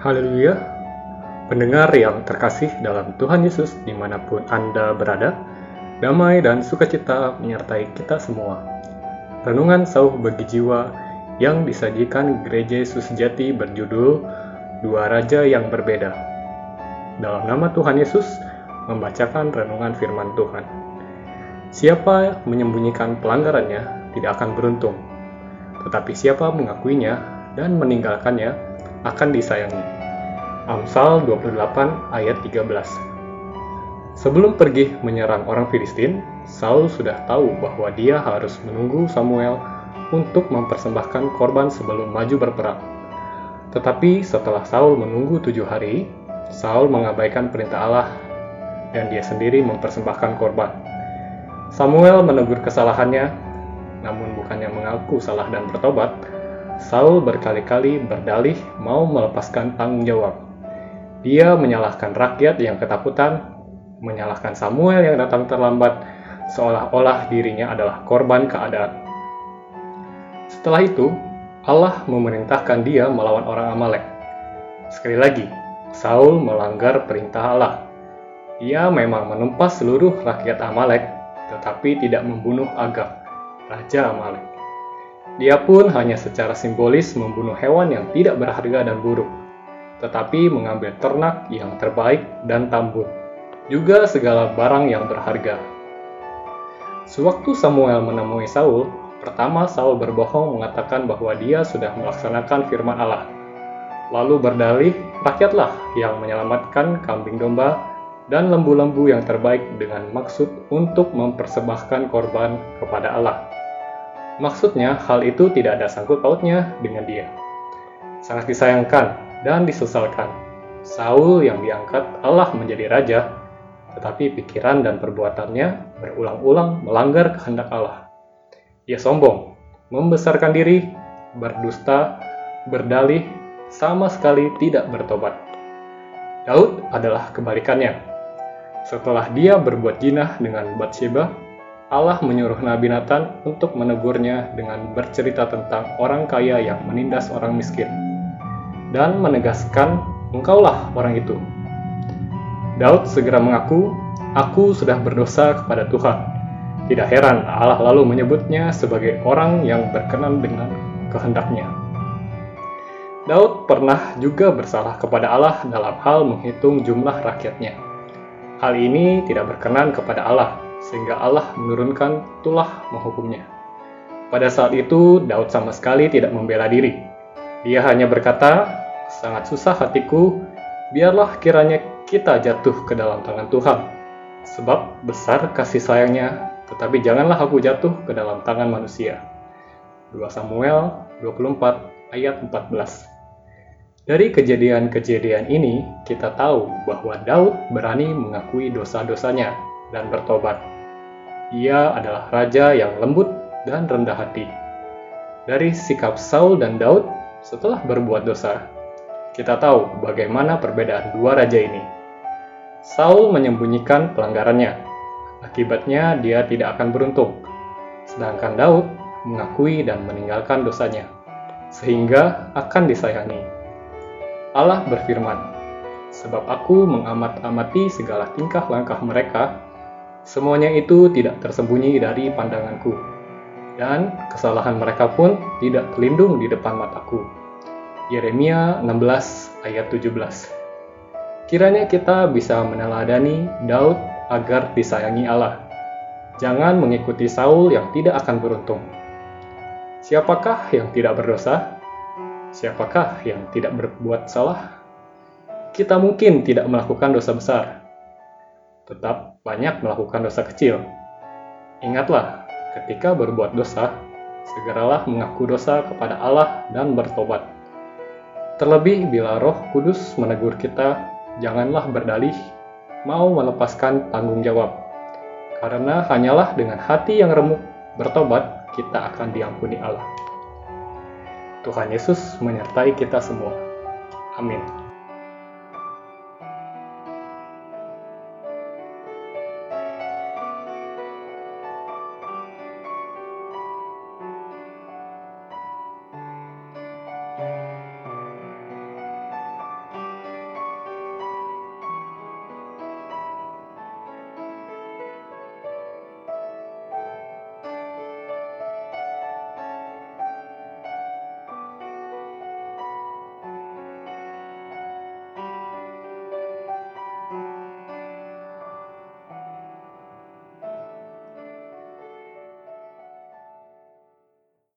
Haleluya, pendengar yang terkasih dalam Tuhan Yesus di mana pun Anda berada, damai dan sukacita menyertai kita semua. Renungan sauh bagi jiwa yang disajikan Gereja Yesus Sejati berjudul Dua Raja yang Berbeda. Dalam nama Tuhan Yesus, membacakan renungan firman Tuhan. Siapa menyembunyikan pelanggarannya tidak akan beruntung, tetapi siapa mengakuinya dan meninggalkannya akan disayangi. Amsal 28 ayat 13 Sebelum pergi menyerang orang Filistin, Saul sudah tahu bahwa dia harus menunggu Samuel untuk mempersembahkan korban sebelum maju berperang. Tetapi setelah Saul menunggu tujuh hari, Saul mengabaikan perintah Allah dan dia sendiri mempersembahkan korban. Samuel menegur kesalahannya, namun bukannya mengaku salah dan bertobat, Saul berkali-kali berdalih mau melepaskan tanggung jawab. Dia menyalahkan rakyat yang ketakutan, menyalahkan Samuel yang datang terlambat, seolah-olah dirinya adalah korban keadaan. Setelah itu, Allah memerintahkan dia melawan orang Amalek. Sekali lagi, Saul melanggar perintah Allah. Ia memang menumpas seluruh rakyat Amalek, tetapi tidak membunuh Agag, raja Amalek. Dia pun hanya secara simbolis membunuh hewan yang tidak berharga dan buruk, tetapi mengambil ternak yang terbaik dan tambun, juga segala barang yang berharga. Sewaktu Samuel menemui Saul, pertama Saul berbohong mengatakan bahwa dia sudah melaksanakan firman Allah. Lalu berdalih, rakyatlah yang menyelamatkan kambing domba dan lembu-lembu yang terbaik dengan maksud untuk mempersembahkan korban kepada Allah. Maksudnya, hal itu tidak ada sangkut pautnya dengan dia. Sangat disayangkan dan disesalkan. Saul yang diangkat Allah menjadi raja, tetapi pikiran dan perbuatannya berulang-ulang melanggar kehendak Allah. Ia sombong, membesarkan diri, berdusta, berdalih, sama sekali tidak bertobat. Daud adalah kebalikannya. Setelah dia berbuat jinah dengan Bathsheba, Allah menyuruh Nabi Nathan untuk menegurnya dengan bercerita tentang orang kaya yang menindas orang miskin dan menegaskan, "Engkaulah orang itu." Daud segera mengaku, "Aku sudah berdosa kepada Tuhan." Tidak heran Allah lalu menyebutnya sebagai orang yang berkenan dengan kehendaknya. Daud pernah juga bersalah kepada Allah dalam hal menghitung jumlah rakyatnya. Hal ini tidak berkenan kepada Allah, sehingga Allah menurunkan tulah menghukumnya. Pada saat itu, Daud sama sekali tidak membela diri. Dia hanya berkata, "Sangat susah hatiku, biarlah kiranya kita jatuh ke dalam tangan Tuhan, sebab besar kasih sayangnya, tetapi janganlah aku jatuh ke dalam tangan manusia." 2 Samuel 24 ayat 14 Dari kejadian-kejadian ini, kita tahu bahwa Daud berani mengakui dosa-dosanya dan bertobat. Ia adalah raja yang lembut dan rendah hati. Dari sikap Saul dan Daud setelah berbuat dosa, kita tahu bagaimana perbedaan dua raja ini. Saul menyembunyikan pelanggarannya, akibatnya dia tidak akan beruntung. Sedangkan Daud mengakui dan meninggalkan dosanya, sehingga akan disayangi. Allah berfirman, "Sebab aku mengamat-amati segala tingkah langkah mereka, Semuanya itu tidak tersembunyi dari pandanganku, dan kesalahan mereka pun tidak terlindung di depan mataku. Yeremia 16 ayat 17 Kiranya kita bisa meneladani Daud agar disayangi Allah. Jangan mengikuti Saul yang tidak akan beruntung. Siapakah yang tidak berdosa? Siapakah yang tidak berbuat salah? Kita mungkin tidak melakukan dosa besar, tetap banyak melakukan dosa kecil. Ingatlah, ketika berbuat dosa, segeralah mengaku dosa kepada Allah dan bertobat. Terlebih bila Roh Kudus menegur kita, janganlah berdalih mau melepaskan tanggung jawab. Karena hanyalah dengan hati yang remuk bertobat, kita akan diampuni Allah. Tuhan Yesus menyertai kita semua. Amin.